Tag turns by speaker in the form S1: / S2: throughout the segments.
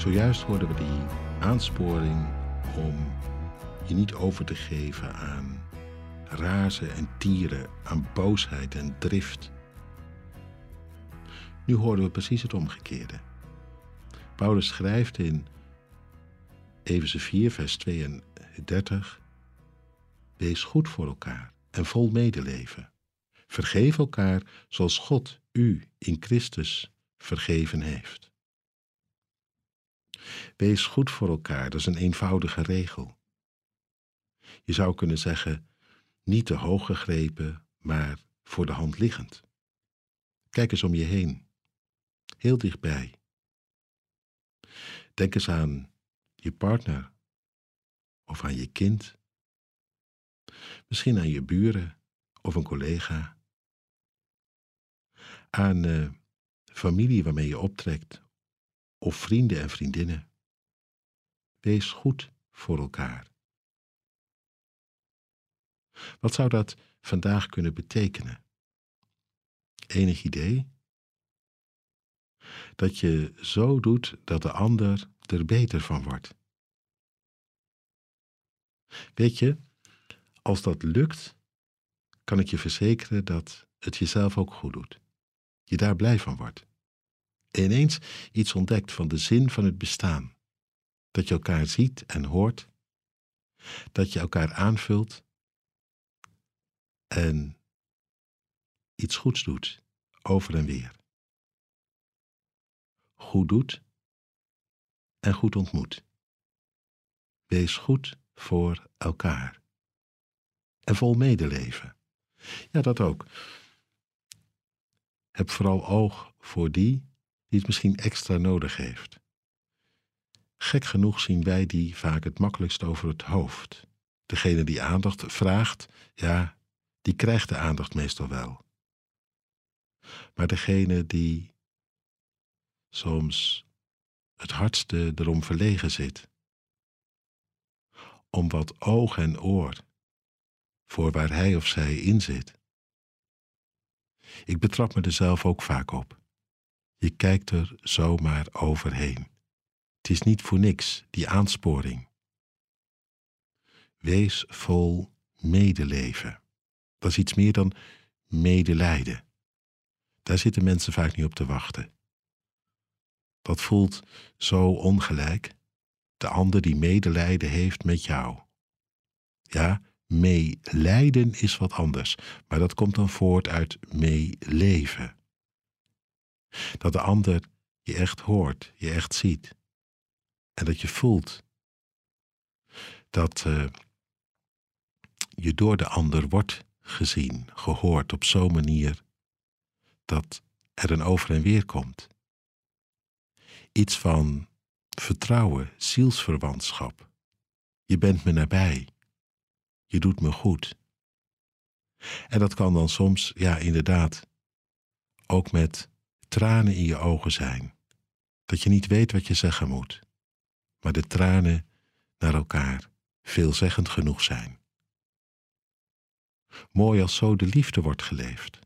S1: Zojuist hoorden we die aansporing om je niet over te geven aan razen en tieren, aan boosheid en drift. Nu horen we precies het omgekeerde. Paulus schrijft in Efeze 4, vers 32: Wees goed voor elkaar en vol medeleven. Vergeef elkaar zoals God u in Christus vergeven heeft. Wees goed voor elkaar, dat is een eenvoudige regel. Je zou kunnen zeggen, niet te hoog gegrepen, maar voor de hand liggend. Kijk eens om je heen, heel dichtbij. Denk eens aan je partner of aan je kind. Misschien aan je buren of een collega. Aan uh, familie waarmee je optrekt of vrienden en vriendinnen. Wees goed voor elkaar. Wat zou dat vandaag kunnen betekenen? Enig idee? Dat je zo doet dat de ander er beter van wordt. Weet je, als dat lukt, kan ik je verzekeren dat het jezelf ook goed doet. Je daar blij van wordt. En ineens iets ontdekt van de zin van het bestaan. Dat je elkaar ziet en hoort. Dat je elkaar aanvult en iets goeds doet, over en weer. Goed doet en goed ontmoet. Wees goed voor elkaar. En vol medeleven. Ja, dat ook. Heb vooral oog voor die die het misschien extra nodig heeft. Gek genoeg zien wij die vaak het makkelijkst over het hoofd. Degene die aandacht vraagt, ja, die krijgt de aandacht meestal wel. Maar degene die soms het hardste erom verlegen zit, om wat oog en oor voor waar hij of zij in zit. Ik betrap me er zelf ook vaak op. Je kijkt er zomaar overheen. Het is niet voor niks, die aansporing. Wees vol medeleven. Dat is iets meer dan medelijden. Daar zitten mensen vaak niet op te wachten. Dat voelt zo ongelijk. De ander die medelijden heeft met jou. Ja, meelijden is wat anders, maar dat komt dan voort uit meeleven. Dat de ander je echt hoort, je echt ziet. En dat je voelt dat uh, je door de ander wordt gezien, gehoord op zo'n manier dat er een over en weer komt. Iets van vertrouwen, zielsverwantschap. Je bent me nabij. Je doet me goed. En dat kan dan soms, ja inderdaad, ook met tranen in je ogen zijn. Dat je niet weet wat je zeggen moet, maar de tranen naar elkaar veelzeggend genoeg zijn. Mooi als zo de liefde wordt geleefd.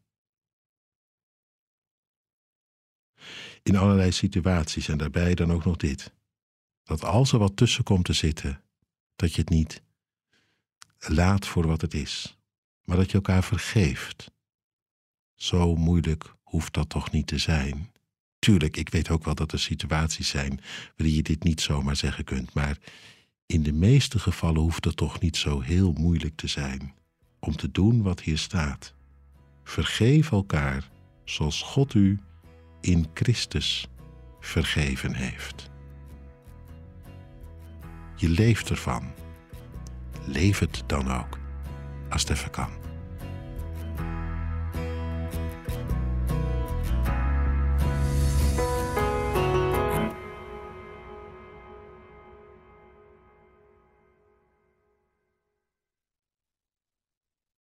S1: In allerlei situaties en daarbij dan ook nog dit. Dat als er wat tussen komt te zitten, dat je het niet laat voor wat het is, maar dat je elkaar vergeeft. Zo moeilijk hoeft dat toch niet te zijn. Tuurlijk, ik weet ook wel dat er situaties zijn waarin je dit niet zomaar zeggen kunt, maar in de meeste gevallen hoeft het toch niet zo heel moeilijk te zijn om te doen wat hier staat. Vergeef elkaar zoals God u in Christus vergeven heeft. Je leeft ervan. Leef het dan ook, als het even kan.